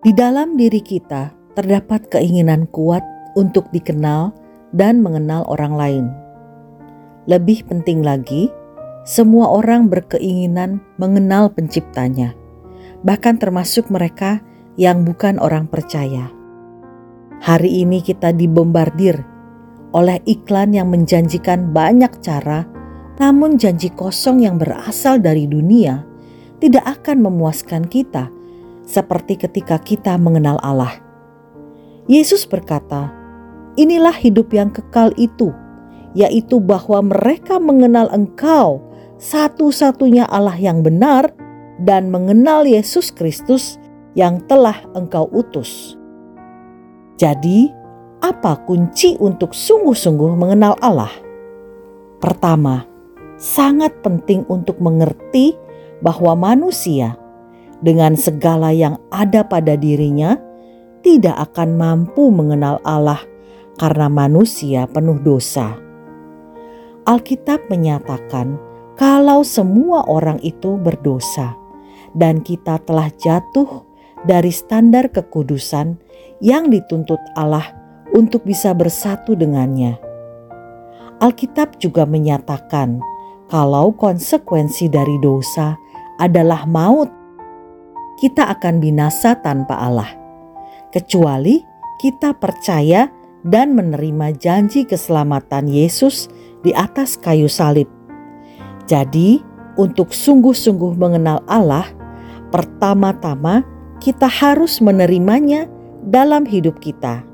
Di dalam diri kita terdapat keinginan kuat untuk dikenal dan mengenal orang lain. Lebih penting lagi, semua orang berkeinginan mengenal Penciptanya, bahkan termasuk mereka yang bukan orang percaya. Hari ini kita dibombardir oleh iklan yang menjanjikan banyak cara, namun janji kosong yang berasal dari dunia tidak akan memuaskan kita seperti ketika kita mengenal Allah. Yesus berkata, "Inilah hidup yang kekal itu, yaitu bahwa mereka mengenal Engkau, satu-satunya Allah yang benar, dan mengenal Yesus Kristus yang telah Engkau utus." Jadi, apa kunci untuk sungguh-sungguh mengenal Allah? Pertama, sangat penting untuk mengerti bahwa manusia dengan segala yang ada pada dirinya tidak akan mampu mengenal Allah karena manusia penuh dosa. Alkitab menyatakan kalau semua orang itu berdosa dan kita telah jatuh dari standar kekudusan yang dituntut Allah untuk bisa bersatu dengannya. Alkitab juga menyatakan kalau konsekuensi dari dosa adalah maut kita akan binasa tanpa Allah, kecuali kita percaya dan menerima janji keselamatan Yesus di atas kayu salib. Jadi, untuk sungguh-sungguh mengenal Allah, pertama-tama kita harus menerimanya dalam hidup kita.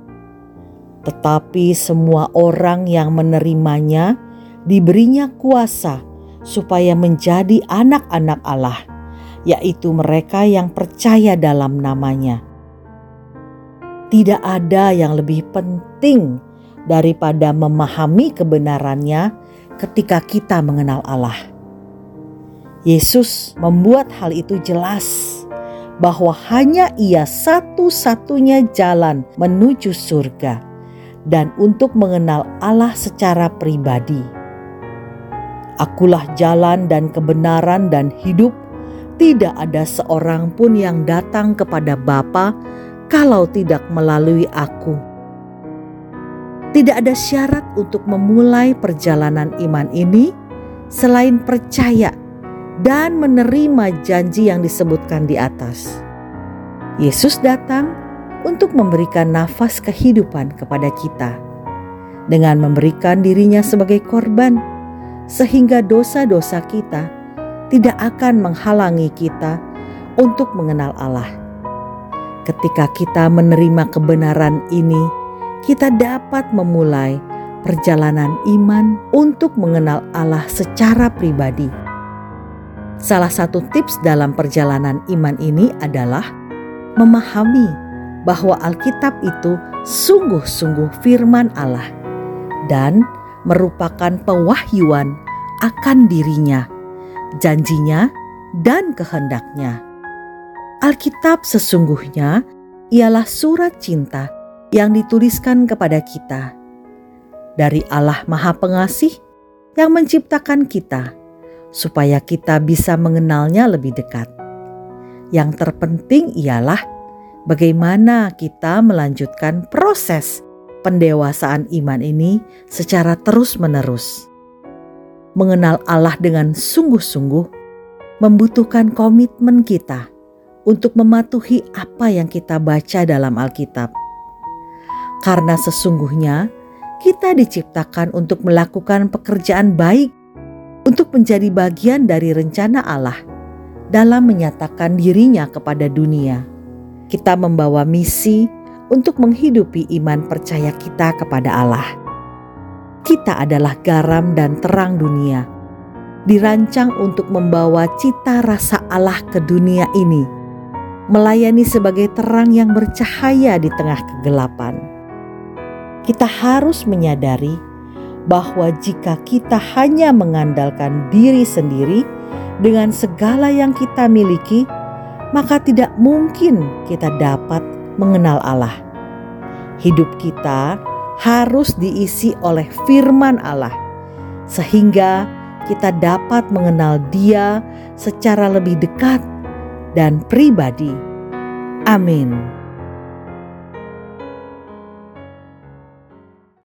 Tetapi semua orang yang menerimanya diberinya kuasa supaya menjadi anak-anak Allah yaitu mereka yang percaya dalam namanya. Tidak ada yang lebih penting daripada memahami kebenarannya ketika kita mengenal Allah. Yesus membuat hal itu jelas bahwa hanya Ia satu-satunya jalan menuju surga dan untuk mengenal Allah secara pribadi. Akulah jalan dan kebenaran dan hidup tidak ada seorang pun yang datang kepada Bapa kalau tidak melalui aku. Tidak ada syarat untuk memulai perjalanan iman ini selain percaya dan menerima janji yang disebutkan di atas. Yesus datang untuk memberikan nafas kehidupan kepada kita dengan memberikan dirinya sebagai korban, sehingga dosa-dosa kita tidak akan menghalangi kita untuk mengenal Allah. Ketika kita menerima kebenaran ini, kita dapat memulai perjalanan iman untuk mengenal Allah secara pribadi. Salah satu tips dalam perjalanan iman ini adalah memahami bahwa Alkitab itu sungguh-sungguh firman Allah dan merupakan pewahyuan akan dirinya janjinya, dan kehendaknya. Alkitab sesungguhnya ialah surat cinta yang dituliskan kepada kita dari Allah Maha Pengasih yang menciptakan kita supaya kita bisa mengenalnya lebih dekat. Yang terpenting ialah bagaimana kita melanjutkan proses pendewasaan iman ini secara terus-menerus mengenal Allah dengan sungguh-sungguh membutuhkan komitmen kita untuk mematuhi apa yang kita baca dalam Alkitab. Karena sesungguhnya kita diciptakan untuk melakukan pekerjaan baik untuk menjadi bagian dari rencana Allah dalam menyatakan dirinya kepada dunia. Kita membawa misi untuk menghidupi iman percaya kita kepada Allah kita adalah garam dan terang dunia, dirancang untuk membawa cita rasa Allah ke dunia ini, melayani sebagai terang yang bercahaya di tengah kegelapan. Kita harus menyadari bahwa jika kita hanya mengandalkan diri sendiri dengan segala yang kita miliki, maka tidak mungkin kita dapat mengenal Allah. Hidup kita harus diisi oleh firman Allah, sehingga kita dapat mengenal Dia secara lebih dekat dan pribadi. Amin.